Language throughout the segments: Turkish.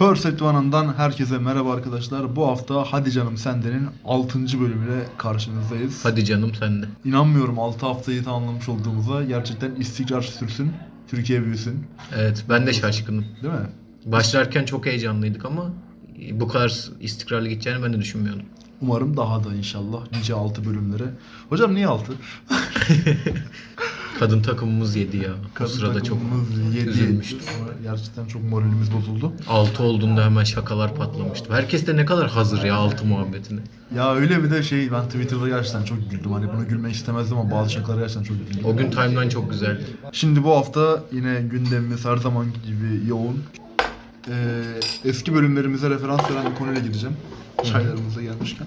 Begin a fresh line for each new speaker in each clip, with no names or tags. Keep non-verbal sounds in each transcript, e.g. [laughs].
Perfect One'ından herkese merhaba arkadaşlar. Bu hafta Hadi Canım Sende'nin 6. bölümüyle karşınızdayız.
Hadi canım sen de.
İnanmıyorum 6 haftayı tamamlamış olduğumuza. Gerçekten istikrar sürsün, Türkiye büyüsün.
Evet ben de şaşkınım.
Değil mi?
Başlarken çok heyecanlıydık ama bu kadar istikrarlı gideceğini ben de düşünmüyordum.
Umarım daha da inşallah nice 6 bölümlere. Hocam niye 6? [laughs]
Kadın takımımız yedi ya. o sırada çok üzülmüştüm.
Gerçekten çok moralimiz bozuldu.
6 olduğunda hemen şakalar patlamıştı. Herkes de ne kadar hazır ya 6 muhabbetine.
Ya öyle bir de şey ben Twitter'da gerçekten çok güldüm. Hani buna gülmek istemezdim ama bazı şakalara gerçekten çok güldüm.
O gün timeline çok güzeldi.
Şimdi bu hafta yine gündemimiz her zaman gibi yoğun. Ee, eski bölümlerimize referans veren bir konuyla gireceğim. Çaylarımıza gelmişken.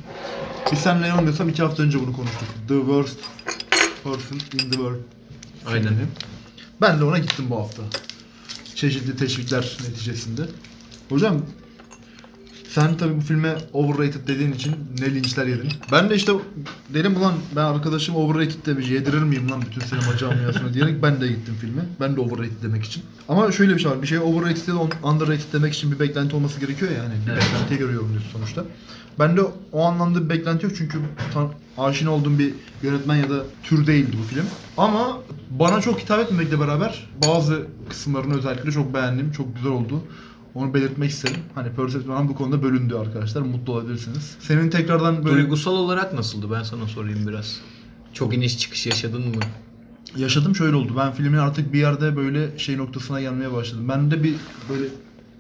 Biz seninle yanılmıyorsam iki hafta önce bunu konuştuk. The worst person in the world.
Aynen.
Ben de ona gittim bu hafta. Çeşitli teşvikler neticesinde. Hocam sen tabii bu filme overrated dediğin için ne linçler yedin. Ben de işte dedim ulan ben arkadaşım overrated demiş yedirir miyim lan bütün sinema camiasına diyerek ben de gittim filme. Ben de overrated demek için. Ama şöyle bir şey var. Bir şey overrated ya da underrated demek için bir beklenti olması gerekiyor ya. Yani bir
Evet.
beklentiye göre yorumluyorsun sonuçta. Ben de o anlamda bir beklenti yok çünkü aşina olduğum bir yönetmen ya da tür değildi bu film. Ama bana çok hitap etmemekle beraber bazı kısımlarını özellikle çok beğendim. Çok güzel oldu. Onu belirtmek isterim. Hani Persephone bu konuda bölündü arkadaşlar. Mutlu olabilirsiniz. Senin tekrardan böyle
Duygusal olarak nasıldı ben sana sorayım biraz. Çok iniş çıkış yaşadın mı?
yaşadım şöyle oldu. Ben filmin artık bir yerde böyle şey noktasına gelmeye başladım. Ben de bir böyle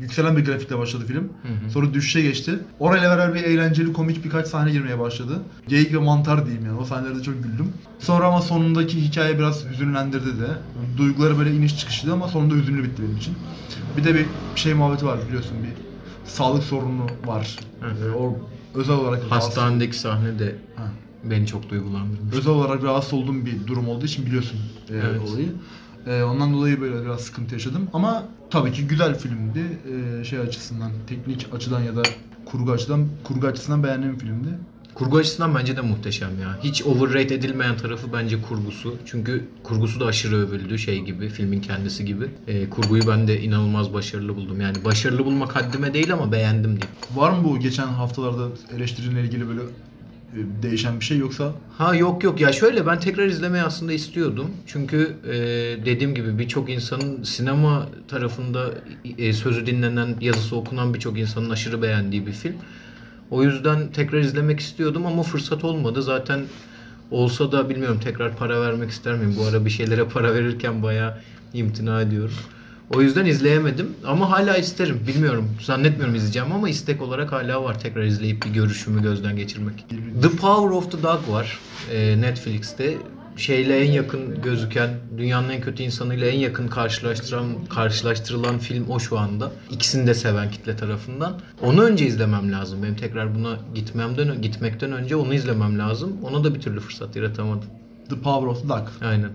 yükselen bir grafikle başladı film.
hı.
Sonra düşüşe geçti. Orayla beraber bir eğlenceli komik birkaç sahne girmeye başladı. Geyik ve mantar diyeyim yani. O sahnelerde çok güldüm. Sonra ama sonundaki hikaye biraz hüzünlendirdi de. Duyguları böyle iniş çıkışlıydı ama sonunda hüzünlü bitti benim için. Bir de bir şey muhabbeti var biliyorsun bir sağlık sorunu var.
Hı hı.
Ee, O özel olarak
Hastanedeki sahne de
Ha.
beni çok duygulandırmış.
özel olarak rahatsız olduğum bir durum olduğu için biliyorsun e,
Evet.
olayı. E, ondan dolayı böyle biraz sıkıntı yaşadım. Ama tabii ki güzel filmdi. E, şey açısından, teknik açıdan ya da kurgu açıdan, kurgu açısından beğendiğim filmdi.
Kurgu açısından bence de muhteşem ya. Hiç overrate edilmeyen tarafı bence kurgusu. Çünkü kurgusu da aşırı övüldü şey gibi, filmin kendisi gibi. Ee, kurguyu ben de inanılmaz başarılı buldum. Yani başarılı bulmak haddime değil ama beğendim diyeyim.
Var mı bu geçen haftalarda eleştiriyle ilgili böyle e, değişen bir şey yoksa
Ha yok yok ya şöyle ben tekrar izlemeyi aslında istiyordum. Çünkü e, dediğim gibi birçok insanın sinema tarafında e, sözü dinlenen, yazısı okunan birçok insanın aşırı beğendiği bir film. O yüzden tekrar izlemek istiyordum ama fırsat olmadı. Zaten olsa da bilmiyorum tekrar para vermek ister miyim? Bu ara bir şeylere para verirken bayağı imtina ediyorum. O yüzden izleyemedim ama hala isterim. Bilmiyorum. Zannetmiyorum izleyeceğim ama istek olarak hala var tekrar izleyip bir görüşümü gözden geçirmek. The Power of the Dog var e, Netflix'te. Şeyle en yakın gözüken, dünyanın en kötü insanıyla en yakın karşılaştıran karşılaştırılan film o şu anda. İkisini de seven kitle tarafından. Onu önce izlemem lazım. Benim tekrar buna gitmemden gitmekten önce onu izlemem lazım. Ona da bir türlü fırsat yaratamadım.
The Power of the Dog.
Aynen.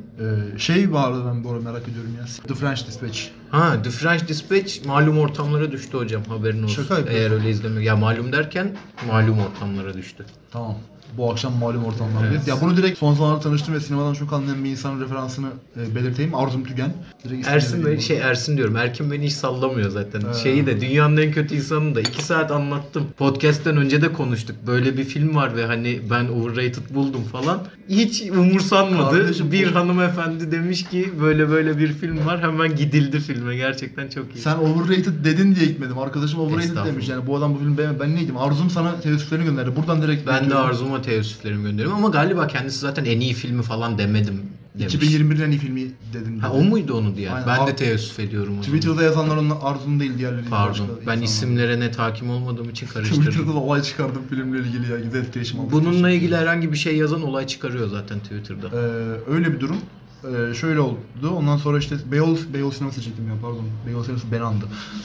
E, şey vardı ben bu arada merak ediyorum ya. The French Dispatch.
Ha The French Dispatch malum ortamlara düştü hocam haberin olsun.
Şaka yapıyorsun.
Eğer öyle izlemiyor. Ya malum derken malum ortamlara düştü.
Tamam. Bu akşam malum ortamlardayız.
Evet.
Ya bunu direkt son zamanlarda tanıştım ve sinemadan çok anlayan bir insanın referansını e, belirteyim. Arzum Tügen. Direkt
Ersin beni şey Ersin diyorum. Erkin beni hiç sallamıyor zaten.
Ha.
Şeyi de dünyanın en kötü insanını da iki saat anlattım. Podcast'ten önce de konuştuk. Böyle bir film var ve hani ben overrated buldum falan. Hiç umursanmadı.
Kardeşim,
bir
bu-
hanımefendi demiş ki böyle böyle bir film var. Hemen gidildi filme. Gerçekten çok iyi.
Sen overrated dedin diye gitmedim. Arkadaşım overrated demiş. Yani bu adam bu filmi beğenmedi. Ben neydim? Arzum sana teessüflerini gönderdi. Buradan direkt
ben de
bekliyorum.
Arzu'ma teessüflerimi gönderiyorum ama galiba kendisi zaten en iyi filmi falan demedim demiş.
2021'in en iyi filmi dedin.
Ha
dedi.
o muydu onu diye?
Aynen.
Ben de teessüf ediyorum.
Twitter'da yazanlar onun Arzum değil diğerleri.
Pardon. Ben
insanlar.
isimlere net hakim olmadığım için [laughs]
Twitter'da
karıştırdım.
da olay çıkardım filmle ilgili ya. Güzel etkileşim aldım.
Bununla ilgili herhangi bir şey yazan olay çıkarıyor zaten Twitter'da.
Ee, öyle bir durum. Ee, şöyle oldu. Ondan sonra işte Beyoğlu, Beyoğlu sineması çektim ya pardon. Beyoğlu sineması Benan'dı.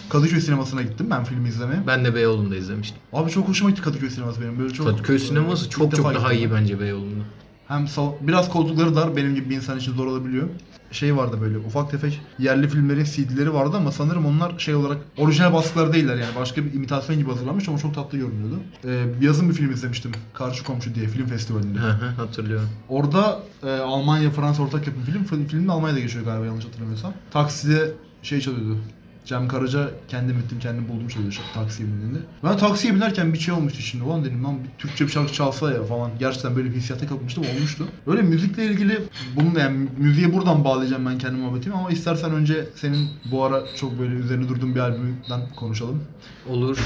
Kadıköy sinemasına gittim ben filmi izlemeye.
Ben de Beyoğlu'nda izlemiştim.
Abi çok hoşuma gitti Kadıköy sineması benim. Böyle çok
Kadıköy sineması çok çok daha iyi
ben.
bence Beyoğlu'nda.
Hem sal- biraz koltukları dar benim gibi bir insan için zor olabiliyor. Şey vardı böyle ufak tefek yerli filmlerin CD'leri vardı ama sanırım onlar şey olarak orijinal baskılar değiller yani başka bir imitasyon gibi hazırlanmış ama çok tatlı görünüyordu. Ee, yazın bir film izlemiştim. Karşı Komşu diye film festivalinde.
Hı hı, Hatırlıyorum.
Orada e, Almanya Fransa ortak yapım film. Film, film de Almanya'da geçiyor galiba yanlış hatırlamıyorsam. Takside şey çalıyordu. Cem Karaca kendim ettim kendim buldum şarkı- taksiye bindiğinde. Ben taksiye binerken bir şey olmuştu şimdi. Ulan dedim lan bir Türkçe bir şarkı çalsa ya falan. Gerçekten böyle bir hissiyata kapılmıştım olmuştu. Öyle müzikle ilgili bununla yani müziğe buradan bağlayacağım ben kendi muhabbetimi ama istersen önce senin bu ara çok böyle üzerine durduğun bir albümden konuşalım.
Olur.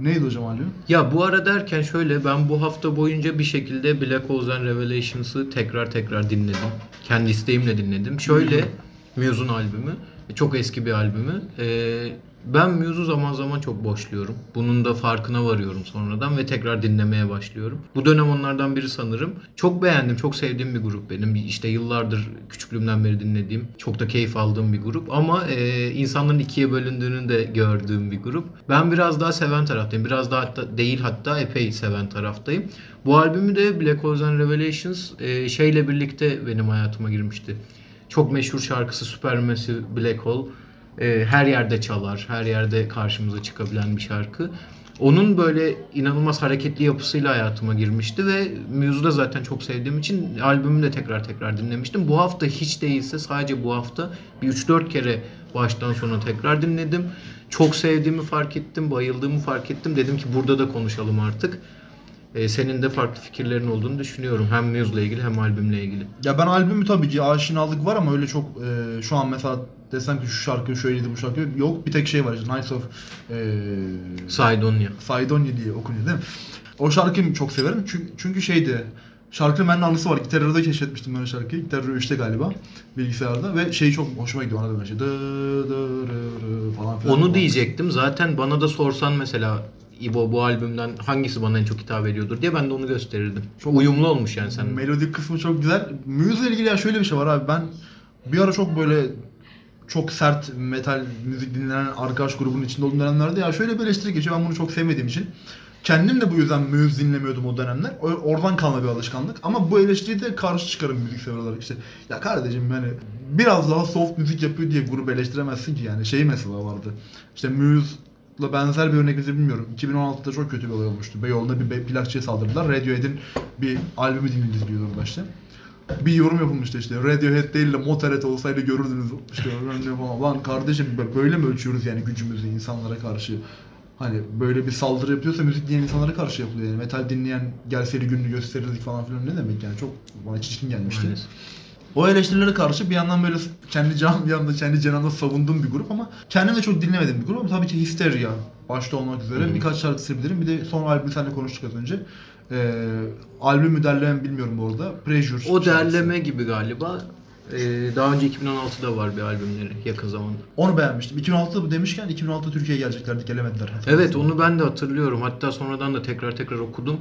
Neydi hocam albüm?
Ya bu ara derken şöyle ben bu hafta boyunca bir şekilde Black Holes and Revelations'ı tekrar tekrar dinledim. Kendi isteğimle dinledim. Şöyle Muse'un albümü. Çok eski bir albümü. Ee, ben Muse'u zaman zaman çok boşluyorum. Bunun da farkına varıyorum sonradan ve tekrar dinlemeye başlıyorum. Bu dönem onlardan biri sanırım. Çok beğendim, çok sevdiğim bir grup benim. İşte yıllardır küçüklüğümden beri dinlediğim, çok da keyif aldığım bir grup. Ama e, insanların ikiye bölündüğünü de gördüğüm bir grup. Ben biraz daha seven taraftayım. Biraz daha hatta değil hatta epey seven taraftayım. Bu albümü de Black Holes and Revelations e, şeyle birlikte benim hayatıma girmişti. Çok meşhur şarkısı Supermassive Black Hole. E, her yerde çalar, her yerde karşımıza çıkabilen bir şarkı. Onun böyle inanılmaz hareketli yapısıyla hayatıma girmişti ve Muse'u da zaten çok sevdiğim için albümü de tekrar tekrar dinlemiştim. Bu hafta hiç değilse sadece bu hafta bir 3-4 kere baştan sona tekrar dinledim. Çok sevdiğimi fark ettim, bayıldığımı fark ettim. Dedim ki burada da konuşalım artık. Ee, senin de farklı fikirlerin olduğunu düşünüyorum. Hem Muse'la ilgili hem albümle ilgili.
Ya ben albümü tabii ki aşinalık var ama öyle çok e, şu an mesela desem ki şu şarkı şöyleydi bu şarkı yok. Bir tek şey var işte Nights of e,
Sidonia.
Sidonia diye okunuyor değil mi? O şarkıyı çok severim çünkü, çünkü şeydi Şarkının bende anısı var. Gitarda keşfetmiştim ben o şarkıyı. Gitar 3'te galiba bilgisayarda ve şey çok hoşuma gidiyor ona da böyle şey. Dı, dı, rı falan filan.
Onu diyecektim. Zaten bana da sorsan mesela İbo bu albümden hangisi bana en çok hitap ediyordur diye ben de onu gösterirdim. Çok uyumlu olmuş yani sen.
Melodik kısmı çok güzel. Müzikle ilgili ya şöyle bir şey var abi. Ben bir ara çok böyle çok sert metal müzik dinlenen arkadaş grubunun içinde olduğum dönemlerde ya şöyle bir eleştiri geçiyor. Ben bunu çok sevmediğim için. Kendim de bu yüzden müzik dinlemiyordum o dönemler. Oradan kalma bir alışkanlık. Ama bu eleştiriye de karşı çıkarım müzik sever olarak. İşte ya kardeşim yani biraz daha soft müzik yapıyor diye grubu eleştiremezsin ki yani. Şey mesela vardı. İşte Muse'la benzer bir örnek bilmiyorum. 2016'da çok kötü bir olay olmuştu. Beyoğlu'nda bir plakçıya saldırdılar. Radiohead'in bir albümü dinledi diyordu orada işte bir yorum yapılmıştı işte Radiohead değil de Motorhead olsaydı görürdünüz işte öyle falan. Lan kardeşim böyle mi ölçüyoruz yani gücümüzü insanlara karşı? Hani böyle bir saldırı yapıyorsa müzik dinleyen insanlara karşı yapılıyor yani. Metal dinleyen gelseydi gününü gösterirdik falan filan ne demek yani çok bana çirkin gelmişti.
Maalesef.
O eleştirilere karşı bir yandan böyle kendi can bir yanda kendi cenahında savunduğum bir grup ama kendim de çok dinlemediğim bir grup ama tabii ki Hysteria başta olmak üzere
Hı hı.
birkaç şarkısını bilirim. Bir de son albümü seninle konuştuk az önce. Ee, albümü derlemem bilmiyorum bu arada. Pressure.
O
şarkısı.
derleme gibi galiba. Ee, daha önce 2016'da var bir albümleri yakın zamanda.
Onu beğenmiştim. 2006'da bu demişken 2006'da Türkiye'ye geleceklerdi gelemediler.
Evet onu ben de hatırlıyorum. Hatta sonradan da tekrar tekrar okudum.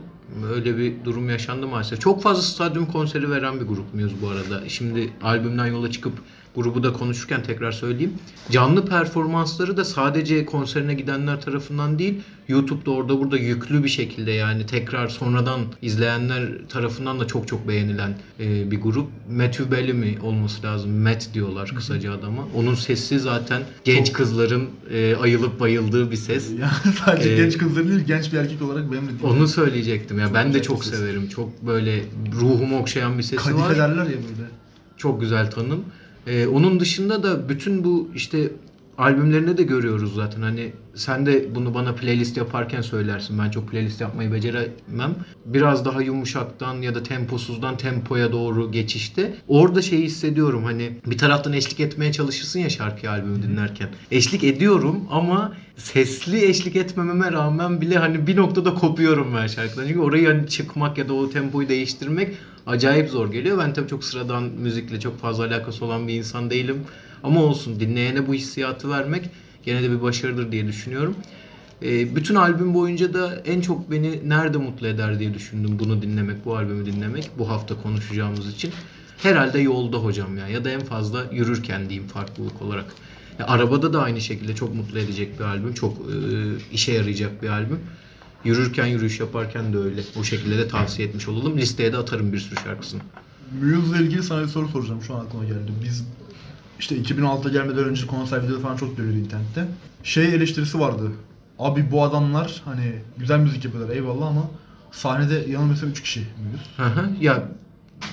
Öyle bir durum yaşandı maalesef. Çok fazla stadyum konseri veren bir grup Muse bu arada. Şimdi albümden yola çıkıp grubu da konuşurken tekrar söyleyeyim. Canlı performansları da sadece konserine gidenler tarafından değil, YouTube'da orada burada yüklü bir şekilde yani tekrar sonradan izleyenler tarafından da çok çok beğenilen e, bir grup. Matthew Bellamy olması lazım. Matt diyorlar kısaca adama. Onun sesi zaten genç
Çok-
kızların e, ayılıp bayıldığı bir ses. [laughs]
Yani sadece
Ee,
genç kızlar değil genç bir erkek olarak benim de
Onu söyleyecektim ya.
Çok
ben de çok
ses.
severim. Çok böyle ruhumu okşayan bir sesi
kadife
var.
derler ya böyle.
Çok güzel tanım. Ee, onun dışında da bütün bu işte albümlerinde de görüyoruz zaten. Hani sen de bunu bana playlist yaparken söylersin. Ben çok playlist yapmayı beceremem. Biraz daha yumuşaktan ya da temposuzdan tempoya doğru geçişte. Orada şeyi hissediyorum hani bir taraftan eşlik etmeye çalışırsın ya şarkıyı albümü dinlerken. Eşlik ediyorum ama sesli eşlik etmememe rağmen bile hani bir noktada kopuyorum ben şarkıdan. Çünkü orayı hani çıkmak ya da o tempoyu değiştirmek acayip zor geliyor. Ben tabii çok sıradan müzikle çok fazla alakası olan bir insan değilim. Ama olsun dinleyene bu hissiyatı vermek gene de bir başarıdır diye düşünüyorum. Ee, bütün albüm boyunca da en çok beni nerede mutlu eder diye düşündüm bunu dinlemek, bu albümü dinlemek. Bu hafta konuşacağımız için. Herhalde yolda hocam ya ya da en fazla yürürken diyeyim farklılık olarak. Ya, arabada da aynı şekilde çok mutlu edecek bir albüm. Çok e, işe yarayacak bir albüm. Yürürken yürüyüş yaparken de öyle. O şekilde de tavsiye etmiş olalım. Listeye de atarım bir sürü şarkısını.
Muse'la ilgili sana bir soru soracağım şu an aklıma geldi. Biz işte 2006'da gelmeden önce konser videoları falan çok görüyordu internette. Şey eleştirisi vardı. Abi bu adamlar hani güzel müzik yapıyorlar eyvallah ama sahnede yanılmıyorsam 3 kişi
hı. ya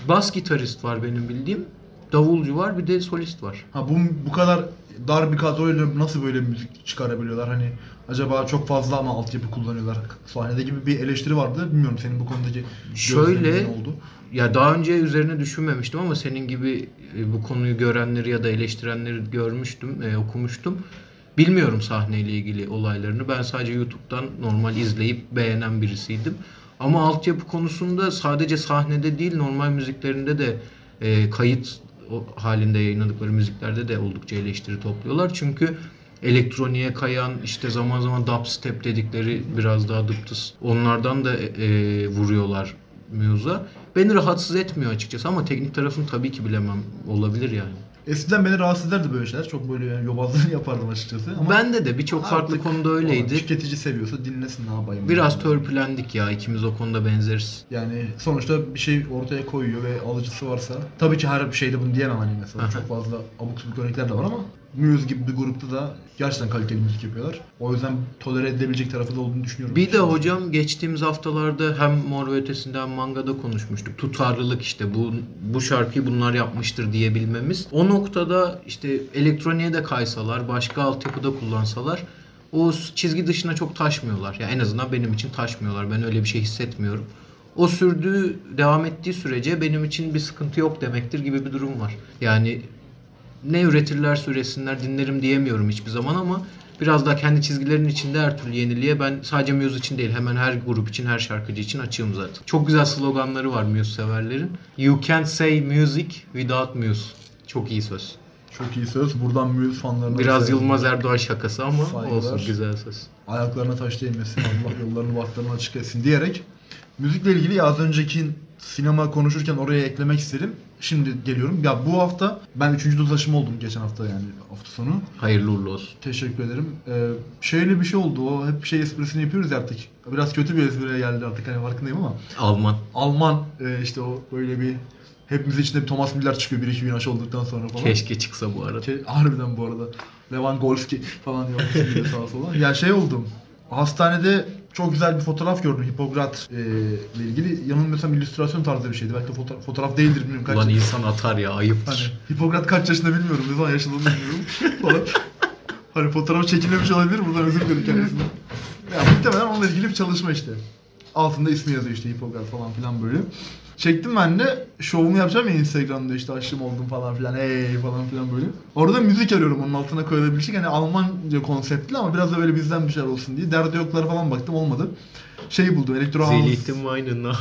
bas gitarist var benim bildiğim. davulcu var bir de solist var.
Ha bu bu kadar dar bir kadroyla nasıl böyle müzik çıkarabiliyorlar? Hani acaba çok fazla ama altyapı kullanıyorlar. Sahnede gibi bir eleştiri vardı. Bilmiyorum senin bu konudaki
Şöyle-
oldu?
Ya daha önce üzerine düşünmemiştim ama senin gibi e, bu konuyu görenleri ya da eleştirenleri görmüştüm, e, okumuştum. Bilmiyorum sahneyle ilgili olaylarını. Ben sadece YouTube'dan normal izleyip beğenen birisiydim. Ama altyapı konusunda sadece sahnede değil normal müziklerinde de e, kayıt halinde yayınladıkları müziklerde de oldukça eleştiri topluyorlar. Çünkü elektroniğe kayan işte zaman zaman dubstep dedikleri biraz daha dıptıs onlardan da e, vuruyorlar muse'a. Beni rahatsız etmiyor açıkçası ama teknik tarafını tabii ki bilemem. Olabilir yani.
Eskiden beni rahatsız ederdi böyle şeyler. Çok böyle yani yobazlığını [laughs] yapardım açıkçası. Ama
Bende de birçok farklı
artık
konuda öyleydi.
Tüketici seviyorsa dinlesin ne yapayım.
Biraz
Yani.
törpülendik ya. ikimiz o konuda benzeriz.
Yani sonuçta bir şey ortaya koyuyor ve alıcısı varsa tabii ki her şeyde bunu diyemem hani mesela
Aha.
çok fazla abuk subuk örnekler de var ama Muse gibi bir grupta da gerçekten kaliteli müzik yapıyorlar. O yüzden tolere edilebilecek tarafı da olduğunu düşünüyorum.
Bir de hocam geçtiğimiz haftalarda hem Mor ve Ötesi'nde hem Manga'da konuşmuştuk. Tutarlılık işte bu bu şarkıyı bunlar yapmıştır diyebilmemiz. O noktada işte elektroniğe de kaysalar, başka altyapıda kullansalar o çizgi dışına çok taşmıyorlar. Ya en azından benim için taşmıyorlar. Ben öyle bir şey hissetmiyorum. O sürdüğü, devam ettiği sürece benim için bir sıkıntı yok demektir gibi bir durum var. Yani ne üretirlerse üretsinler dinlerim diyemiyorum hiçbir zaman ama biraz daha kendi çizgilerinin içinde her türlü yeniliğe ben sadece Muse için değil hemen her grup için her şarkıcı için açığım zaten. Çok güzel sloganları var Muse severlerin. You can't say music without Muse. Çok iyi söz.
Çok iyi söz. Buradan Muse fanlarına
Biraz. Yılmaz Erdoğan şakası ama
Saygılar.
olsun güzel söz.
Ayaklarına taş değmesin. Allah yollarını bahtlarını açık etsin diyerek müzikle ilgili az önceki sinema konuşurken oraya eklemek isterim. Şimdi geliyorum. Ya bu hafta ben 3. doz aşımı oldum geçen hafta yani hafta sonu.
Hayırlı uğurlu olsun.
Teşekkür ederim. Ee, şöyle bir şey oldu. O hep şey esprisini yapıyoruz ya artık. Biraz kötü bir espriye geldi artık hani farkındayım ama.
Alman.
Alman e, işte o böyle bir hepimiz içinde bir Thomas Müller çıkıyor bir iki gün aşı olduktan sonra falan.
Keşke çıksa bu arada.
Ke- harbiden bu arada. Levan Golski falan diyor [laughs] sağa sola. Ya şey oldum. Hastanede çok güzel bir fotoğraf gördüm Hipokrat e, ile ilgili. Yanılmıyorsam illüstrasyon tarzı bir şeydi. Belki de fotoğraf, fotoğraf değildir bilmiyorum kaç.
Ulan insan atar ya ayıptır.
Hani Hipokrat kaç yaşında bilmiyorum. Ne zaman yaşadığını bilmiyorum. falan. Hani fotoğraf çekilmemiş olabilir. Buradan özür dilerim kendisinden. Ya muhtemelen onunla ilgili bir çalışma işte. Altında ismi yazıyor işte Hipokrat falan filan böyle. Çektim ben de şovumu yapacağım ya Instagram'da işte aşığım oldum falan filan hey falan filan böyle. Orada müzik arıyorum onun altına koyabilecek hani Almanca konseptli ama biraz da böyle bizden bir şeyler olsun diye. Derdi yoklara falan baktım olmadı. Şey buldum elektro hafız.
Zelitin Weinen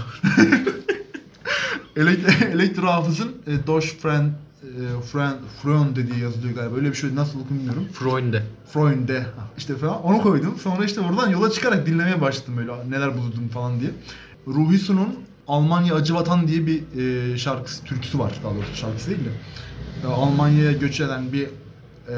Elekt- elektro hafızın e, Dosh Friend e, Friend Freund dediği yazılıyor galiba. Öyle bir şey nasıl okunuyor bilmiyorum.
Freunde.
Freunde işte falan onu koydum. Sonra işte oradan yola çıkarak dinlemeye başladım böyle neler buldum falan diye. Ruhi Su'nun Almanya Acı Vatan diye bir e, şarkısı, türküsü var daha doğrusu şarkısı değil de. E, Almanya'ya göç eden bir e,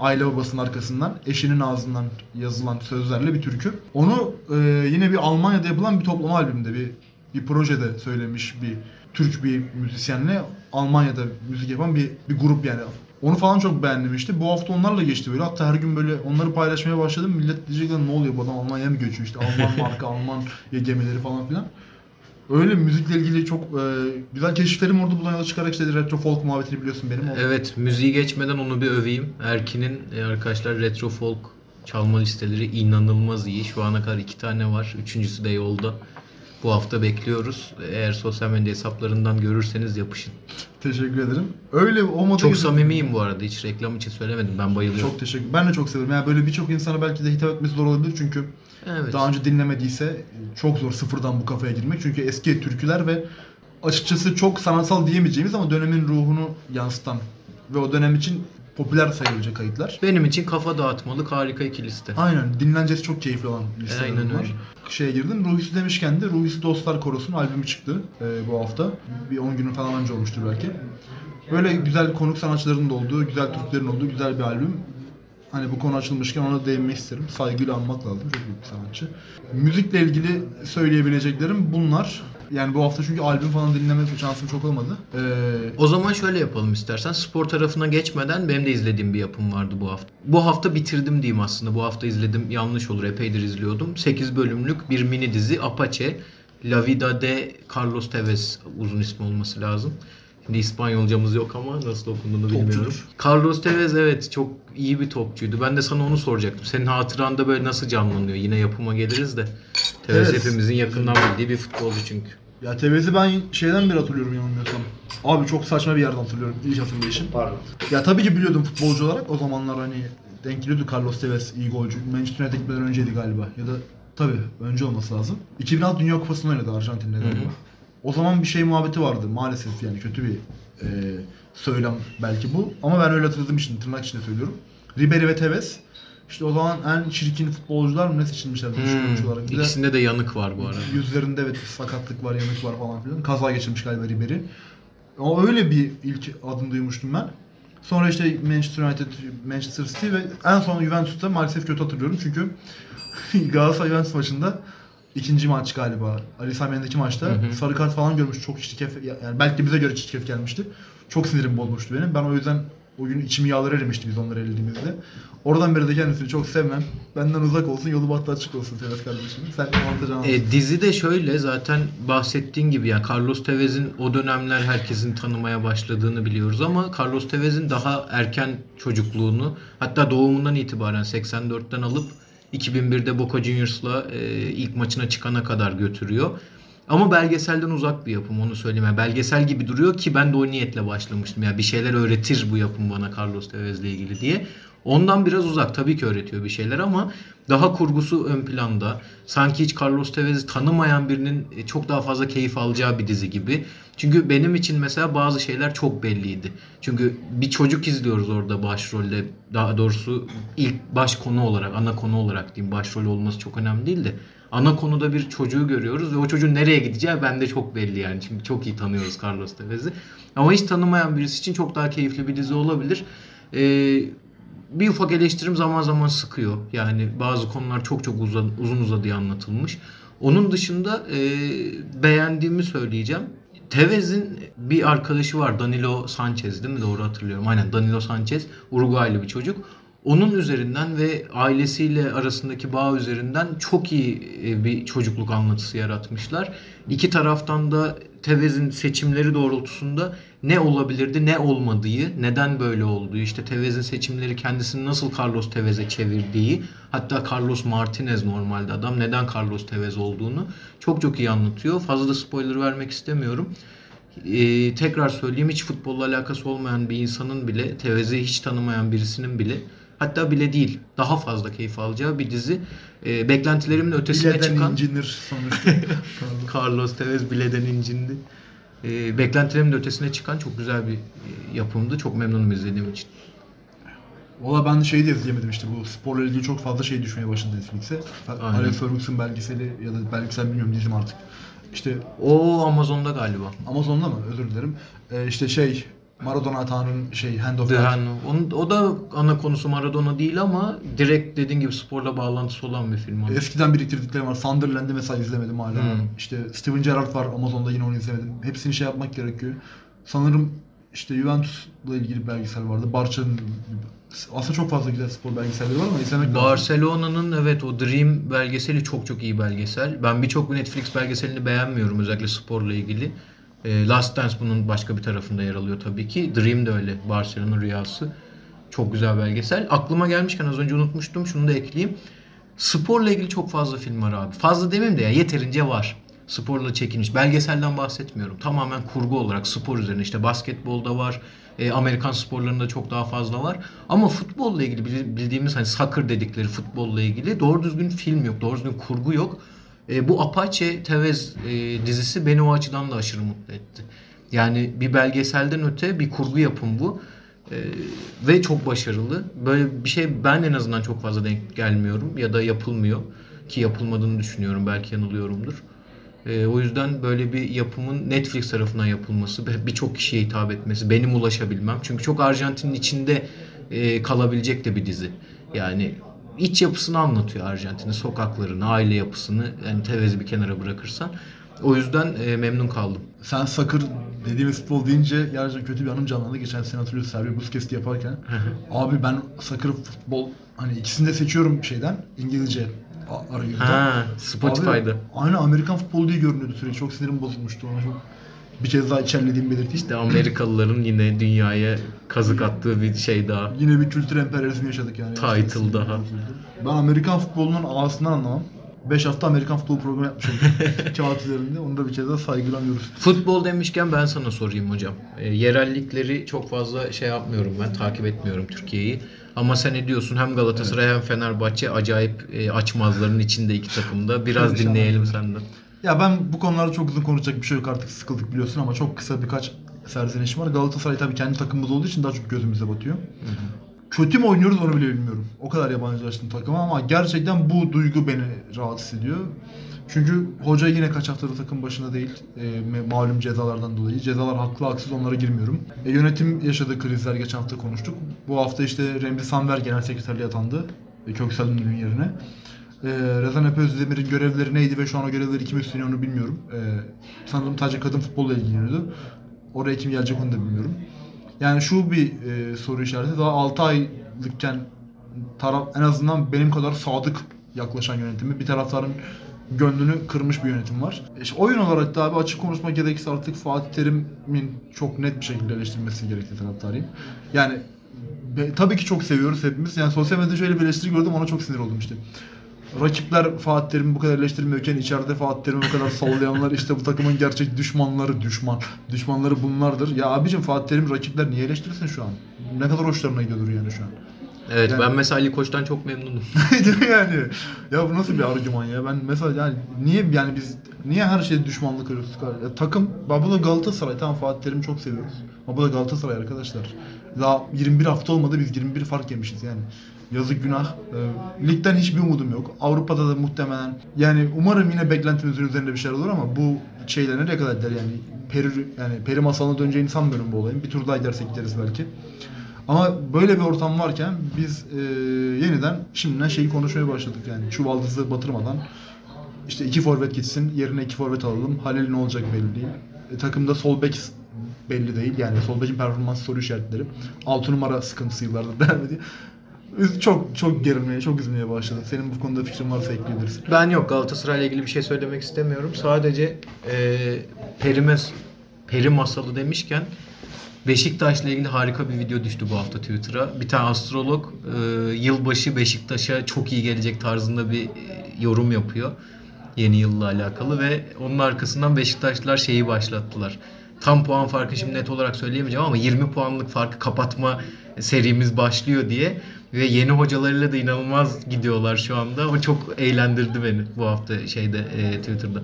aile babasının arkasından eşinin ağzından yazılan sözlerle bir türkü. Onu e, yine bir Almanya'da yapılan bir toplama albümünde bir bir projede söylemiş bir Türk bir müzisyenle Almanya'da müzik yapan bir bir grup yani. Onu falan çok beğendim işte. Bu hafta onlarla geçti böyle. Hatta her gün böyle onları paylaşmaya başladım. Millet diyecekler ne oluyor bu adam Almanya'ya mı göçüyor işte. Alman marka, Alman gemileri falan filan. Öyle müzikle ilgili çok e, güzel keşiflerim oldu. Buradan yola çıkarak işte retro folk muhabbetini biliyorsun benim. O-
Evet, müziği geçmeden onu bir öveyim. Erkin'in e, arkadaşlar retro folk çalma listeleri inanılmaz iyi. Şu ana kadar iki tane var. Üçüncüsü de yolda. Bu hafta bekliyoruz. Eğer sosyal medya hesaplarından görürseniz yapışın.
Teşekkür ederim. Öyle o moda
Çok samimiyim bu arada. Hiç reklam için söylemedim. Ben bayılıyorum.
Çok teşekkür. Ben de çok severim. Yani böyle birçok insana belki de hitap etmesi zor olabilir çünkü
Evet.
daha önce dinlemediyse çok zor sıfırdan bu kafaya girmek. Çünkü eski türküler ve açıkçası çok sanatsal diyemeyeceğimiz ama dönemin ruhunu yansıtan ve o dönem için popüler sayılacak kayıtlar.
Benim için kafa dağıtmalık harika iki liste.
Aynen. Dinlencesi çok keyifli olan listeler
Aynen
bunlar.
öyle.
Şeye girdim. Ruhisi demişken de Ruhisi Dostlar Korosu'nun albümü çıktı e, bu hafta. Bir 10 günün falan önce olmuştur belki. Böyle güzel konuk sanatçıların da olduğu, güzel Türklerin olduğu güzel bir albüm. Hani bu konu açılmışken ona değinmek isterim. Saygıyla anmak lazım. Çok büyük bir sanatçı. Müzikle ilgili söyleyebileceklerim bunlar. Yani bu hafta çünkü albüm falan dinleme şansım çok olmadı. Ee,
O zaman şöyle yapalım istersen. Spor tarafına geçmeden benim de izlediğim bir yapım vardı bu hafta. Bu hafta bitirdim diyeyim aslında. Bu hafta izledim yanlış olur. Epeydir izliyordum. 8 bölümlük bir mini dizi Apache. La Vida de Carlos Tevez uzun ismi olması lazım. Şimdi İspanyolcamız yok ama nasıl okunduğunu
Topçudur.
bilmiyorum. Carlos Tevez evet çok iyi bir topçuydu. Ben de sana onu soracaktım. Senin hatıranda böyle nasıl canlanıyor? Yine yapıma geliriz de. Tevez
Evet.
hepimizin yakından bildiği bir futbolcu çünkü.
Ya Tevez'i ben şeyden beri hatırlıyorum yanılmıyorsam. Abi çok saçma bir yerden hatırlıyorum ilk hatırlayışım.
Pardon.
Ya tabii ki biliyordum futbolcu olarak o zamanlar hani denk geliyordu Carlos Tevez iyi golcü. Manchester United gitmeden önceydi galiba. Ya da tabii önce olması lazım. 2006 Dünya Kupası'nda oynadı Arjantin'de
Hı hı.
O zaman bir şey muhabbeti vardı maalesef yani kötü bir e, söylem belki bu. Ama ben öyle hatırladığım için tırnak içinde söylüyorum. Ribery ve Tevez işte o zaman en çirkin futbolcular mı ne seçilmişler
Hmm.
olarak. Bir
İkisinde de yanık var bu arada.
yüzlerinde evet sakatlık var, yanık var falan filan. Kaza geçirmiş galiba Ribery. O öyle bir ilk adım duymuştum ben. Sonra işte Manchester United, Manchester City ve en son Juventus'ta maalesef kötü hatırlıyorum çünkü [laughs] Galatasaray Juventus maçında ikinci maç galiba Ali Sami Yen'deki maçta
Hı hı.
sarı kart falan görmüş çok çirkef yani belki bize göre çirkef gelmişti. Çok sinirim bozmuştu benim. Ben o yüzden o gün içimi yağlar erimişti biz onları elediğimizde. Oradan beri de kendisini çok sevmem. Benden uzak olsun, yolu bahtı açık olsun Tevez kardeşim. Sen anladın.
E, dizi de şöyle zaten bahsettiğin gibi ya Carlos Tevez'in o dönemler herkesin tanımaya başladığını biliyoruz ama Carlos Tevez'in daha erken çocukluğunu hatta doğumundan itibaren 84'ten alıp 2001'de Boca Juniors'la e, ilk maçına çıkana kadar götürüyor. Ama belgeselden uzak bir yapım onu söyleyeyim. Yani belgesel gibi duruyor ki ben de o niyetle başlamıştım. Ya bir şeyler öğretir bu yapım bana Carlos Tevez'le ilgili diye. Ondan biraz uzak tabii ki öğretiyor bir şeyler ama daha kurgusu ön planda. Sanki hiç Carlos Tevez'i tanımayan birinin e, çok daha fazla keyif alacağı bir dizi gibi. Çünkü benim için mesela bazı şeyler çok belliydi. Çünkü bir çocuk izliyoruz orada başrolde. Daha doğrusu ilk baş konu olarak, ana konu olarak diyeyim. Başrol olması çok önemli değil de. Ana konuda bir çocuğu görüyoruz ve o çocuğun nereye gideceği bende çok belli yani. Çünkü çok iyi tanıyoruz Carlos Tevez'i. Ama hiç tanımayan birisi için çok daha keyifli bir dizi olabilir. Ee, bir ufak eleştirim zaman zaman sıkıyor. Yani bazı konular çok çok uzun, uzun uzadıya anlatılmış. Onun dışında e, beğendiğimi söyleyeceğim. Tevez'in bir arkadaşı var Danilo Sanchez değil mi? Doğru hatırlıyorum. Aynen Danilo Sanchez. Uruguaylı bir çocuk. Onun üzerinden ve ailesiyle arasındaki bağ üzerinden çok iyi e, bir çocukluk anlatısı yaratmışlar. İki taraftan da Tevez'in seçimleri doğrultusunda ne olabilirdi, ne olmadığı, neden böyle olduğu, işte Tevez'in seçimleri kendisini nasıl Carlos Tevez'e çevirdiği, hatta Carlos Martinez normalde adam neden Carlos Tevez olduğunu çok çok iyi anlatıyor. Fazla da spoiler vermek istemiyorum. Ee, tekrar söyleyeyim hiç futbolla alakası olmayan bir insanın bile, Tevez'i hiç tanımayan birisinin bile hatta bile değil daha fazla keyif alacağı bir dizi. Ee, beklentilerimin ötesine
Bileden
çıkan
incinir sonuçta. [laughs]
Carlos Tevez bileden incindi. Ee, beklentilerimin ötesine çıkan çok güzel bir e, yapımdı. Çok memnunum izlediğim için.
Valla ben de şeyi de izleyemedim işte bu sporla ilgili çok fazla şey düşmeye başladı Netflix'e. Alex Ferguson belgeseli ya da belgesel bilmiyorum dizim artık. İşte
O Amazon'da galiba.
Amazon'da mı? Özür dilerim. Ee, işte şey Maradona Tanrı'nın şey Hand of God.
Onun, o da ana konusu Maradona değil ama direkt dediğin gibi sporla bağlantısı olan bir film. ama.
Eskiden biriktirdiklerim var. Sunderland'i mesela izlemedim hala.
Hmm.
İşte Steven Gerrard var Amazon'da yine onu izlemedim. Hepsini şey yapmak gerekiyor. Sanırım işte Juventus'la ilgili belgesel vardı. Barça'nın aslında çok fazla güzel spor belgeselleri var ama izlemek.
Barcelona'nın evet o Dream belgeseli çok çok iyi belgesel. Ben birçok Netflix belgeselini beğenmiyorum özellikle sporla ilgili. E, Last Dance bunun başka bir tarafında yer alıyor tabii ki. Dream de öyle. Barcelona rüyası. Çok güzel belgesel. Aklıma gelmişken az önce unutmuştum. Şunu da ekleyeyim. Sporla ilgili çok fazla film var abi. Fazla demeyeyim de ya yeterince var. Sporla çekilmiş. Belgeselden bahsetmiyorum. Tamamen kurgu olarak spor üzerine. işte basketbolda var. e, Amerikan sporlarında çok daha fazla var. Ama futbolla ilgili bil- bildiğimiz hani soccer dedikleri futbolla ilgili doğru düzgün film yok. Doğru düzgün kurgu yok. E, bu Apache Tevez e, dizisi beni o açıdan da aşırı mutlu etti. Yani bir belgeselden öte bir kurgu yapım bu. E, ve çok başarılı. Böyle bir şey ben en azından çok fazla denk gelmiyorum ya da yapılmıyor ki yapılmadığını düşünüyorum. Belki yanılıyorumdur. E, o yüzden böyle bir yapımın Netflix tarafından yapılması birçok kişiye hitap etmesi, benim ulaşabilmem. Çünkü çok Arjantin'in içinde e, kalabilecek de bir dizi. Yani iç yapısını anlatıyor Arjantin'in, sokaklarını, aile yapısını. Yani Tevez'i bir kenara bırakırsan. O yüzden e, memnun kaldım.
Sen sakır dediğimiz futbol deyince gerçekten kötü bir anım canlandı. Geçen sene hatırlıyorsun Sergio Busquets'i yaparken. Abi ben sakır futbol hani ikisini de seçiyorum şeyden İngilizce arayüzden.
Ha, Spotify'da.
Abi, aynı Amerikan futbolu diye görünüyordu sürekli. Çok sinirim bozulmuştu ona çok. Bir kez daha içerlediğimi belirteyim.
İşte Amerikalıların yine dünyaya kazık attığı bir şey daha.
Yine bir kültür emperyalizmi yaşadık yani.
Title daha.
Ben Amerikan futbolunun ağasından anlamam. 5 hafta Amerikan futbol programı yapmışım. [laughs] Kağıt üzerinde. Onu da bir kez daha saygılanıyoruz.
Futbol demişken ben sana sorayım hocam. E, yerellikleri çok fazla şey yapmıyorum ben, takip etmiyorum Türkiye'yi. Ama sen ne diyorsun hem Galatasaray hem Fenerbahçe acayip e, açmazların içinde iki takımda. Biraz
Perişan.
dinleyelim senden.
Ya ben bu konularda çok uzun konuşacak bir şey yok artık sıkıldık biliyorsun ama çok kısa birkaç serzenişim var. Galatasaray tabii kendi takımımız olduğu için daha çok gözümüze batıyor. Kötü mü oynuyoruz onu bile bilmiyorum. O kadar yabancılaştım takıma ama gerçekten bu duygu beni rahatsız ediyor. Çünkü hoca yine kaç haftadır takım başında değil. E, malum cezalardan dolayı. Cezalar haklı haksız onlara girmiyorum. E, yönetim yaşadığı krizler geçen hafta konuştuk. Bu hafta işte Remzi Sanver genel sekreterliğe atandı. E, Köksal Ünlü'nün yerine. E, Rezan Epe Özdemir'in görevleri neydi ve şu an o görevleri kim üstleniyor onu bilmiyorum. E, sanırım sadece kadın futbolla ilgileniyordu. Oraya kim gelecek onu da bilmiyorum. Yani şu bir e, soru işareti. Daha 6 aylıkken taraf en azından benim kadar sadık yaklaşan yönetimi bir taraftarın gönlünü kırmış bir yönetim var. E, işte oyun olarak da abi açık konuşmak gerekirse artık Fatih Terim'in çok net bir şekilde eleştirilmesi gerektiği taraftarıyım. Yani be- tabii ki çok seviyoruz hepimiz. Yani sosyal medyada şöyle bir eleştiri gördüm ona çok sinir oldum işte. Rakipler Fatih Terim'i bu kadar eleştirmiyorken içeride Fatih Terim'i bu kadar sallayanlar işte bu takımın gerçek düşmanları düşman. Düşmanları bunlardır. Ya abicim Fatih Terim rakipler niye eleştirsin şu an? Ne kadar hoşlarına gidiyordur yani şu an.
Evet
Yani-
ben mesela Ali Koç'tan çok memnunum. [laughs]
Yani? Ya bu nasıl bir argüman ya? Ben mesela yani niye yani biz niye her şeyde düşmanlık arıyoruz? Ya takım, bak bu da Galatasaray. Tamam Fatih Terim'i çok seviyoruz. Ama bu da Galatasaray arkadaşlar. Daha 21 hafta olmadı biz 21 fark yemişiz yani. Yazık günah. Ee, ligden hiçbir umudum yok. Avrupa'da da muhtemelen yani umarım yine beklentimizin üzerinde bir şeyler olur ama bu şeyler nereye kadar gider yani peri yani peri masalına döneceğini sanmıyorum bu olayın. Bir tur daha gidersek gideriz belki. Ama böyle bir ortam varken biz e, yeniden şimdiden şeyi konuşmaya başladık yani çuvaldızı batırmadan işte iki forvet gitsin yerine iki forvet alalım. Halil ne olacak belli değil. E, takımda sol bek belli değil yani sol bekin performans soru işaretleri. 6 numara sıkıntısı yıllardır [laughs] devam ediyor. Çok çok gerilmeye, çok üzülmeye başladım. Senin bu konuda fikrin varsa ekleyebilirsin.
Ben yok Galatasaray'la ilgili bir şey söylemek istemiyorum. Sadece e, Perimes, Peri masalı demişken Beşiktaş'la ilgili harika bir video düştü bu hafta Twitter'a. Bir tane astrolog e, yılbaşı Beşiktaş'a çok iyi gelecek tarzında bir e, yorum yapıyor. Yeni yılla alakalı ve onun arkasından Beşiktaşlılar şeyi başlattılar. Tam puan farkı şimdi net olarak söyleyemeyeceğim ama 20 puanlık farkı kapatma serimiz başlıyor diye ve yeni hocalarıyla da inanılmaz gidiyorlar şu anda. O çok eğlendirdi beni bu hafta şeyde e, Twitter'da.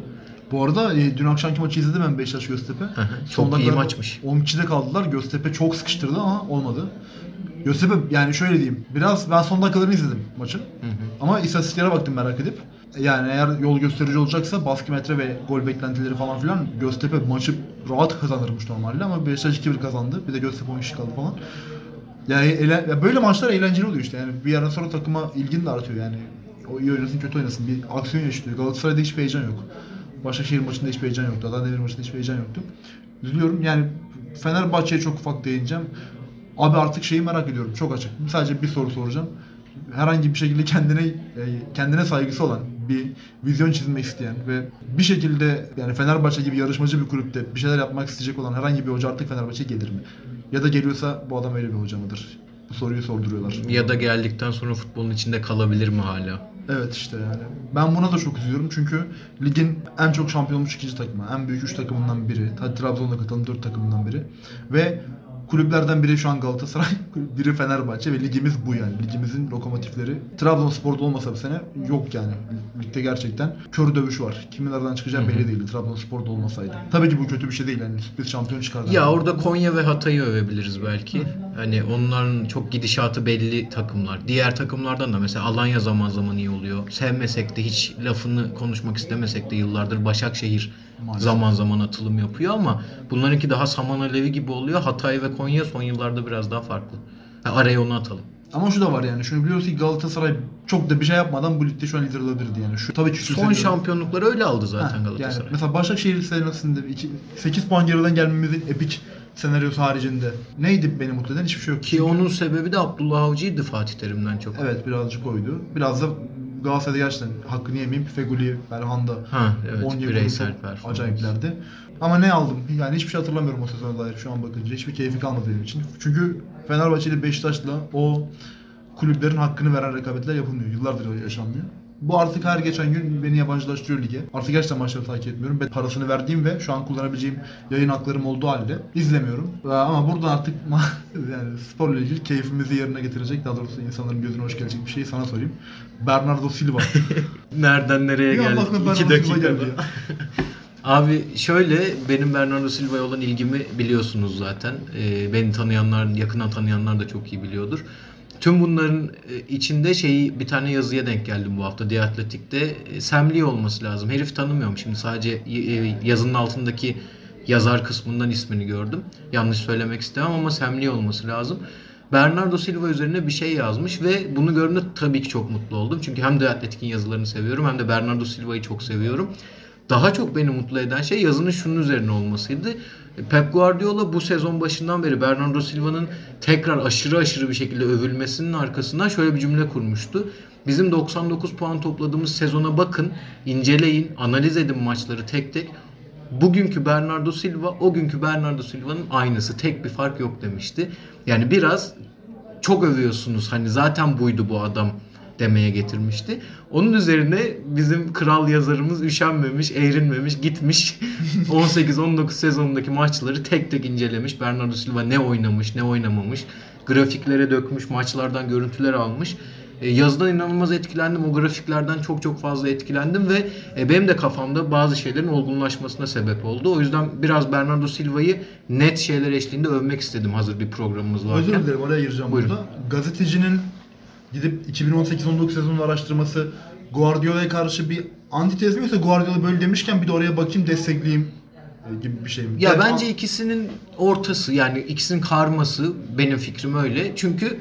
Bu arada e, dün akşamki maçı izledim ben Beşiktaş Göztepe.
hı. Çok iyi
dakikada
maçmış.
10 kişide kaldılar. Göztepe çok sıkıştırdı ama olmadı. Göztepe yani şöyle diyeyim. Biraz ben son dakikalarını izledim maçın. Ama istatistiklere baktım merak edip. Yani eğer yol gösterici olacaksa baskı metre ve gol beklentileri falan filan Göztepe maçı rahat kazanırmış normalde ama Beşiktaş 2-1 kazandı. Bir de Göztepe 10 kişi kaldı falan. Yani eğlen- ya böyle maçlar eğlenceli oluyor işte. Yani bir yerden sonra takıma ilgin de artıyor yani. O iyi oynasın kötü oynasın. Bir aksiyon yaşıyor. Galatasaray'da hiçbir heyecan yok. Başakşehir maçında hiçbir heyecan yoktu. Adana maçında hiçbir heyecan yoktu. Üzülüyorum. Yani Fenerbahçe'ye çok ufak değineceğim. Abi artık şeyi merak ediyorum. Çok açık. Sadece bir soru soracağım. Herhangi bir şekilde kendine e, kendine saygısı olan bir vizyon çizmek isteyen ve bir şekilde yani Fenerbahçe gibi yarışmacı bir kulüpte bir şeyler yapmak isteyecek olan herhangi bir hoca artık Fenerbahçe'ye gelir mi? Ya da geliyorsa bu adam öyle bir hoca mıdır? Bu soruyu sorduruyorlar.
Ya da geldikten sonra futbolun içinde kalabilir mi hala?
Evet işte yani. Ben buna da çok üzülüyorum çünkü ligin en çok şampiyon olmuş ikinci takımı. En büyük üç takımından biri. Hadi Trabzon'da katılan dört takımından biri. Ve kulüplerden biri şu an Galatasaray, [laughs] biri Fenerbahçe ve ligimiz bu yani. Ligimizin lokomotifleri. Trabzonspor'da olmasa bu sene yok yani. Ligde gerçekten kör dövüş var. Kimin nereden çıkacağı belli değildi Trabzonspor'da olmasaydı. Tabii ki bu kötü bir şey değil yani. Sürpriz şampiyon çıkardı.
Ya orada Konya ve Hatay'ı övebiliriz belki. Hani onların çok gidişatı belli takımlar. Diğer takımlardan da mesela Alanya zaman zaman iyi oluyor. Sevmesek de hiç lafını konuşmak istemesek de yıllardır Başakşehir
Maalesef.
zaman zaman atılım yapıyor ama bunlarınki daha saman alevi gibi oluyor. Hatay ve Konya son yıllarda biraz daha farklı. Ha, araya onu atalım.
Ama şu da var yani. Şunu biliyoruz ki Galatasaray çok da bir şey yapmadan bu ligde şu an lider olabilirdi yani. Şu tabii ki
Son şampiyonlukları öyle aldı zaten
Ha,
Galatasaray.
Yani mesela Başakşehir senesinde 8 puan geriden gelmemizin epik senaryosu haricinde neydi beni mutlu eden hiçbir şey yok.
Ki onun sebebi de Abdullah Avcı'ydı Fatih Terim'den çok.
Evet birazcık oydu. Biraz da Galatasaray'da gerçekten hakkını yemeyeyim. Feguli, Belhanda
Ha evet
10 yıl
bireysel
acayiplerdi. Ama ne aldım? Yani hiçbir şey hatırlamıyorum o sezona dair şu an bakınca. Hiçbir keyfi kalmadı benim için. Çünkü Fenerbahçe ile Beşiktaş'la o kulüplerin hakkını veren rekabetler yapılmıyor. Yıllardır yaşanmıyor. Bu artık her geçen gün beni yabancılaştırıyor lige. Artık gerçekten maçları takip etmiyorum. Ben parasını verdiğim ve şu an kullanabileceğim yayın haklarım olduğu halde izlemiyorum. Ee, Ama buradan artık [laughs] yani sporla ilgili keyfimizi yerine getirecek, daha doğrusu insanların gözüne hoş gelecek bir şeyi sana sorayım. Bernardo Silva. [laughs]
Nereden nereye
anda
geldik?
aklıma
İki dakikada.
geldi ya. [laughs]
Abi şöyle benim Bernardo Silva'ya olan ilgimi biliyorsunuz zaten. Ee, beni tanıyanlar, yakından tanıyanlar da çok iyi biliyordur. Tüm bunların e, içinde şeyi bir tane yazıya denk geldim bu hafta The Athletic'te. E, Sam Lee olması lazım. Herif tanımıyorum şimdi sadece e, yazının altındaki yazar kısmından ismini gördüm. Yanlış söylemek istemem ama Sam Lee olması lazım. Bernardo Silva üzerine bir şey yazmış ve bunu gördüğümde tabii ki çok mutlu oldum. Çünkü hem The Athletic'in yazılarını seviyorum hem de Bernardo Silva'yı çok seviyorum. Daha çok beni mutlu eden şey yazının şunun üzerine olmasıydı. Pep Guardiola bu sezon başından beri Bernardo Silva'nın tekrar aşırı aşırı bir şekilde övülmesinin arkasından şöyle bir cümle kurmuştu. Bizim 99 puan topladığımız sezona bakın, inceleyin, analiz edin maçları tek tek. Bugünkü Bernardo Silva, o günkü Bernardo Silva'nın aynısı. Tek bir fark yok demişti. Yani biraz çok övüyorsunuz. Hani zaten buydu bu adam demeye getirmişti. Onun üzerine bizim kral yazarımız üşenmemiş, eğrinmemiş, gitmiş [laughs] 18-19 sezonundaki maçları tek tek incelemiş. Bernardo Silva ne oynamış, ne oynamamış. Grafiklere dökmüş, maçlardan görüntüler almış. E, yazıdan inanılmaz etkilendim. O grafiklerden çok çok fazla etkilendim ve e, benim de kafamda bazı şeylerin olgunlaşmasına sebep oldu. O yüzden biraz Bernardo Silva'yı net şeyler eşliğinde övmek istedim hazır bir programımız varken.
Özür dilerim oraya gireceğim
Buyurun.
burada. Gazetecinin gidip 2018-19 sezonunu araştırması Guardiola'ya karşı bir antitez mi yoksa Guardiola böyle demişken bir de oraya bakayım destekleyeyim e, gibi bir şey mi?
Ya
Ben-
bence ikisinin ortası yani ikisinin karması benim fikrim öyle. Çünkü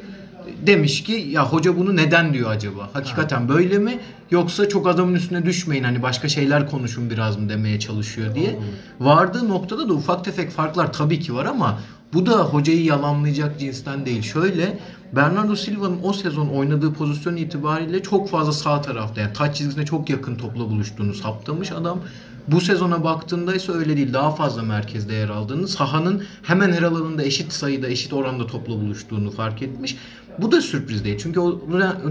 demiş ki ya hoca bunu neden diyor acaba? Hakikaten böyle mi? Yoksa çok adamın üstüne düşmeyin hani başka şeyler konuşun biraz mı demeye çalışıyor diye. Vardığı noktada da ufak tefek farklar tabii ki var ama bu da hocayı yalanlayacak cinsten değil. Şöyle Bernardo Silva'nın o sezon oynadığı pozisyon itibariyle çok fazla sağ tarafta yani taç çizgisine çok yakın topla buluştuğunu saptamış adam. Bu sezona baktığında ise öyle değil. Daha fazla merkezde yer aldığını, sahanın hemen her alanında eşit sayıda, eşit oranda topla buluştuğunu fark etmiş. Bu da sürpriz değil. Çünkü o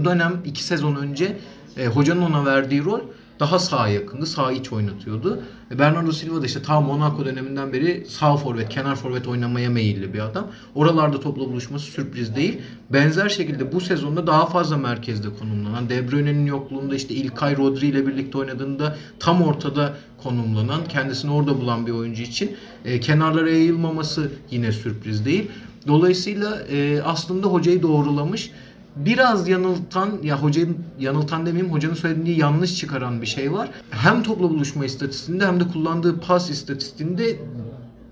dönem- iki sezon önce e, hocanın ona verdiği rol daha sağa yakındı. Sağ iç oynatıyordu. E, Bernardo Silva da işte ta Monaco döneminden beri sağ forvet, kenar forvet oynamaya meyilli bir adam. Oralarda topla buluşması sürpriz değil. Benzer şekilde bu sezonda daha fazla merkezde konumlanan, De Bruyne'nin yokluğunda işte İlkay Rodri ile birlikte oynadığında tam ortada konumlanan, kendisini orada bulan bir oyuncu için e, kenarlara yayılmaması yine sürpriz değil. Dolayısıyla e, aslında hocayı doğrulamış biraz yanıltan ya hocayı yanıltan demeyeyim hocanın söylediği yanlış çıkaran bir şey var. Hem topla buluşma istatistiğinde hem de kullandığı pas istatistiğinde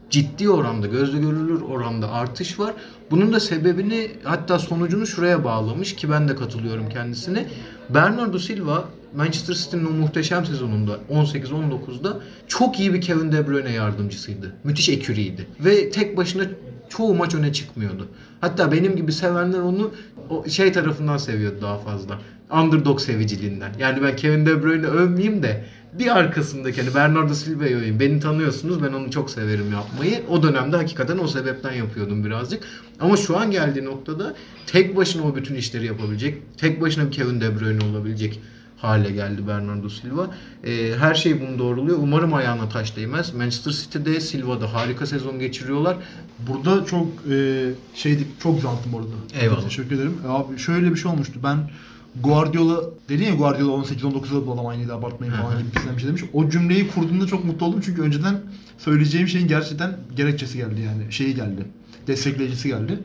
ciddi oranda, gözle görülür oranda artış var. Bunun da sebebini hatta sonucunu şuraya bağlamış ki ben de katılıyorum kendisine. Bernardo Silva Manchester City'nin o muhteşem sezonunda 18-19'da çok iyi bir Kevin De Bruyne yardımcısıydı. Müthiş eküriydi. Ve tek başına çoğu maç öne çıkmıyordu. Hatta benim gibi sevenler onu o şey tarafından seviyordu daha fazla. Underdog seviciliğinden. Yani ben Kevin De Bruyne övmeyeyim de bir arkasındaki hani Bernardo Silva'yı öveyim. Beni tanıyorsunuz ben onu çok severim yapmayı. O dönemde hakikaten o sebepten yapıyordum birazcık. Ama şu an geldiği noktada tek başına o bütün işleri yapabilecek, tek başına bir Kevin De Bruyne olabilecek hale geldi Bernardo Silva. Ee, her şey bunu doğruluyor. Umarım ayağına taş değmez. Manchester City'de Silva'da harika sezon geçiriyorlar.
Burada çok e, şeydik çok zanttım orada.
Eyvallah.
Teşekkür ederim. E, Abi şöyle bir şey olmuştu. Ben Guardiola dedin ya Guardiola 18-19'da bu adam aynıydı abartmayın falan gibi bir şey demiş. O cümleyi kurduğumda çok mutlu oldum çünkü önceden söyleyeceğim şeyin gerçekten gerekçesi geldi yani. Şeyi geldi. Destekleyicisi geldi.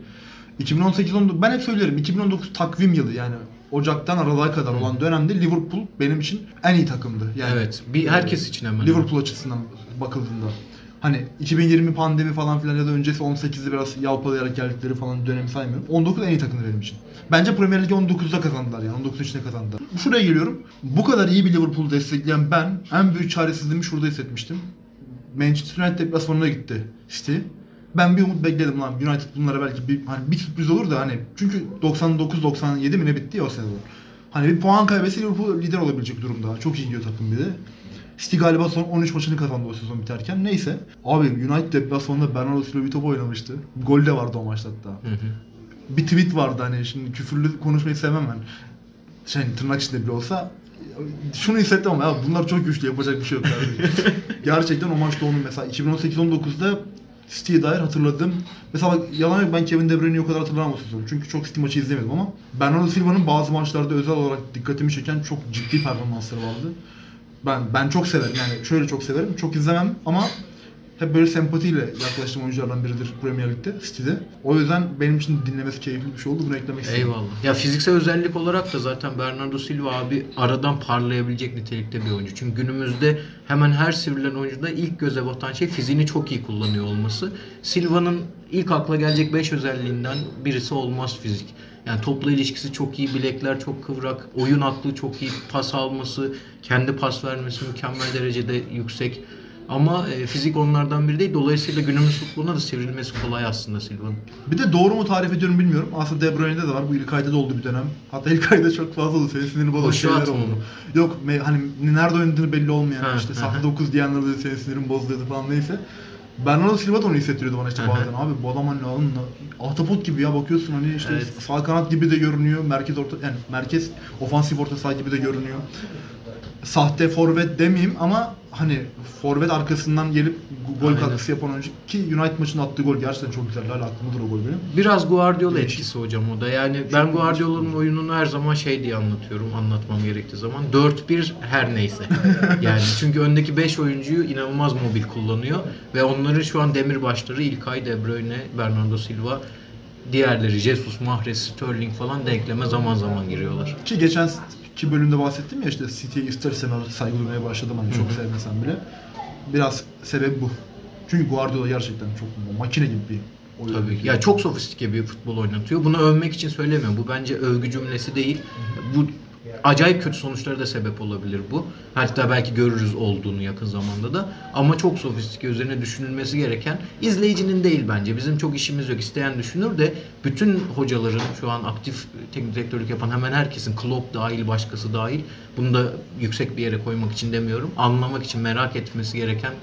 2018-19 ben hep söylerim 2019 takvim yılı yani Ocak'tan Aralık'a kadar olan dönemde Liverpool benim için en iyi takımdı. Yani
evet. Bir herkes için hemen.
Liverpool açısından bakıldığında. Hani 2020 pandemi falan filan ya da öncesi 18'de biraz yalpalayarak geldikleri falan dönemi saymıyorum. 19 en iyi takımdı benim için. Bence Premier Ligi 19'da kazandılar yani. 19 içinde kazandılar. Şuraya geliyorum. Bu kadar iyi bir Liverpool'u destekleyen ben en büyük çaresizliğimi şurada hissetmiştim. Manchester United deplasmanına gitti City. Ben bir umut bekledim lan. United bunlara belki bir, hani bir sürpriz olur da hani çünkü 99-97 mi ne bitti ya o sezon. Hani bir puan kaybetse Liverpool lider olabilecek durumda. Çok iyi gidiyor takım bir de. City galiba son 13 maçını kazandı o sezon biterken. Neyse. Abi United deplasmanında Bernardo Silva bir top oynamıştı. Gol de vardı o maçta hatta.
Hı hı.
Bir tweet vardı hani şimdi küfürlü konuşmayı sevmem ben. Şey tırnak içinde bile olsa şunu hissettim ama ya bunlar çok güçlü yapacak bir şey yok. [laughs] Gerçekten o maçta onun mesela 2018-19'da City'ye dair hatırladım. Mesela yalan yok ben Kevin De Bruyne'yi o kadar hatırlamam sezon. Çünkü çok City maçı izlemedim ama Bernardo Silva'nın bazı maçlarda özel olarak dikkatimi çeken çok ciddi performansları vardı. Ben ben çok severim yani şöyle çok severim. Çok izlemem ama hep böyle sempatiyle yaklaştığım oyunculardan biridir Premier Lig'de, City'de. O yüzden benim için dinlemesi keyifli bir şey oldu. Bunu eklemek istedim.
Eyvallah. Ya fiziksel özellik olarak da zaten Bernardo Silva abi aradan parlayabilecek nitelikte bir oyuncu. Çünkü günümüzde hemen her sivrilen oyuncuda ilk göze batan şey fiziğini çok iyi kullanıyor olması. Silva'nın ilk akla gelecek 5 özelliğinden birisi olmaz fizik. Yani topla ilişkisi çok iyi, bilekler çok kıvrak, oyun aklı çok iyi, pas alması, kendi pas vermesi mükemmel derecede yüksek. Ama e, fizik onlardan biri değil. Dolayısıyla günümüz futboluna da sivrilmesi kolay aslında Silva'nın.
Bir de doğru mu tarif ediyorum bilmiyorum. Aslında De Bruyne'de de var. Bu ilk ayda da oldu bir dönem. Hatta ilk ayda çok fazla oldu. Senin sinirini bozan
Koşu
şeyler oldu. Yok hani nerede oynadığını belli olmayan
Ha,
işte sahte
ha.
9 diyenler de senin sinirin bozuluyordu falan neyse. Bernardo Silva da onu hissettiriyordu bana işte bazen. Abi bu adam hani alın ahtapot gibi ya bakıyorsun hani işte
Evet.
sağ kanat gibi de görünüyor. Merkez orta yani merkez ofansif orta saha gibi de görünüyor. Sahte forvet demeyeyim ama hani forvet arkasından gelip gol
Aynen.
katkısı yapan oyuncu ki United maçında attığı gol gerçekten çok güzel. Hala aklımdadır o gol benim.
Biraz Guardiola
Değişik.
etkisi hocam o da. Yani ben Guardiola'nın oyununu her zaman şey diye anlatıyorum, anlatmam gerektiği zaman. 4-1 her neyse. [laughs] yani çünkü öndeki 5 oyuncuyu inanılmaz mobil kullanıyor ve onların şu an demirbaşları İlkay, De Bruyne, Bernardo Silva, diğerleri Jesus, Mahrez, Sterling falan denkleme zaman zaman giriyorlar.
Ki geçen ki bölümde bahsettim ya işte City'ye ister istemez saygı duymaya başladım hani çok
Hı hı.
sevmesem bile. Biraz sebep bu. Çünkü Guardiola gerçekten çok makine gibi bir oyun.
Tabii ki. Ya çok sofistike bir futbol oynatıyor. Bunu övmek için söylemiyorum. Bu bence övgü cümlesi değil. Bu acayip kötü sonuçlara da sebep olabilir bu. Hatta belki görürüz olduğunu yakın zamanda da. Ama çok sofistike üzerine düşünülmesi gereken izleyicinin değil bence. Bizim çok işimiz yok. İsteyen düşünür de bütün hocaların şu an aktif teknik direktörlük yapan hemen herkesin Klopp dahil başkası dahil bunu da yüksek bir yere koymak için demiyorum. Anlamak için merak etmesi gereken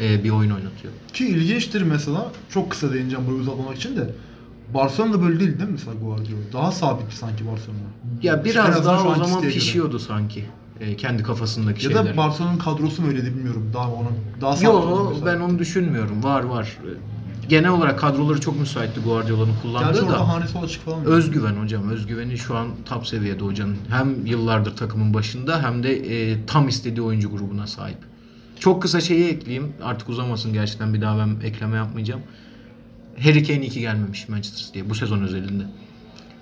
e, bir oyun oynatıyor.
Ki ilginçtir mesela çok kısa değineceğim burayı uzatmamak için de Barcelona da böyle değil değil mi mesela Guardiola? Daha sabit sanki Barcelona.
Ya biraz
azından
daha o zaman
City'ye göre.
pişiyordu sanki. e, kendi kafasındaki
Ya
şeyler.
da Barcelona'nın kadrosu mu öyle de bilmiyorum. Daha onun daha sabit
Yo
olduğunu mesela.
ben onu düşünmüyorum. Var var. Genel olarak kadroları çok müsaitti Guardiola'nın
Gerçi
kullandığı
orada
da.
hanesi açık falan.
Özgüven hocam. Özgüveni şu an top seviyede hocanın. Hem yıllardır takımın başında hem de e, tam istediği oyuncu grubuna sahip. Çok kısa şeyi ekleyeyim. Artık uzamasın gerçekten bir daha ben ekleme yapmayacağım. Harry Kane iyi ki gelmemiş Manchester City'ye bu sezon özelinde.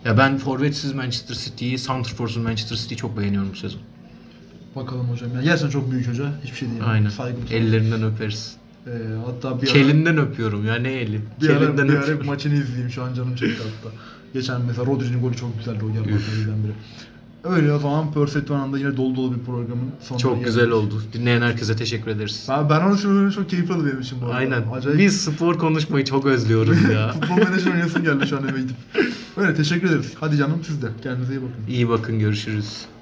Ya ben forvetsiz Manchester City'yi, Santrfors'uz Manchester City'yi çok beğeniyorum bu sezon.
Bakalım hocam. Yani gerçekten çok büyük hoca. Hiçbir şey değil.
Aynen.
Saygım sonsuz.
Ellerinden öperiz.
Ee, hatta bir ara-
Kelinden öpüyorum ya ne eli.
Bir ara,
Kelinden
bir ara
öpüyorum.
maçını izleyeyim şu an canım çekti hatta. Geçen mesela Rodri'nin golü çok güzeldi o maçlarından biri. Öyle o zaman Perfect One'da yine dolu dolu bir programın sonuna
Çok
geldik.
güzel oldu. Dinleyen herkese teşekkür ederiz.
Ben, ben onu şimdi çok keyifli oldu benim için bu arada.
Aynen.
Acayip
Biz spor konuşmayı çok özlüyoruz ya. [laughs]
futbol menajer oynayasım geldi şu an eve gidip. Öyle teşekkür ederiz. Hadi canım siz de. Kendinize iyi bakın.
İyi bakın görüşürüz.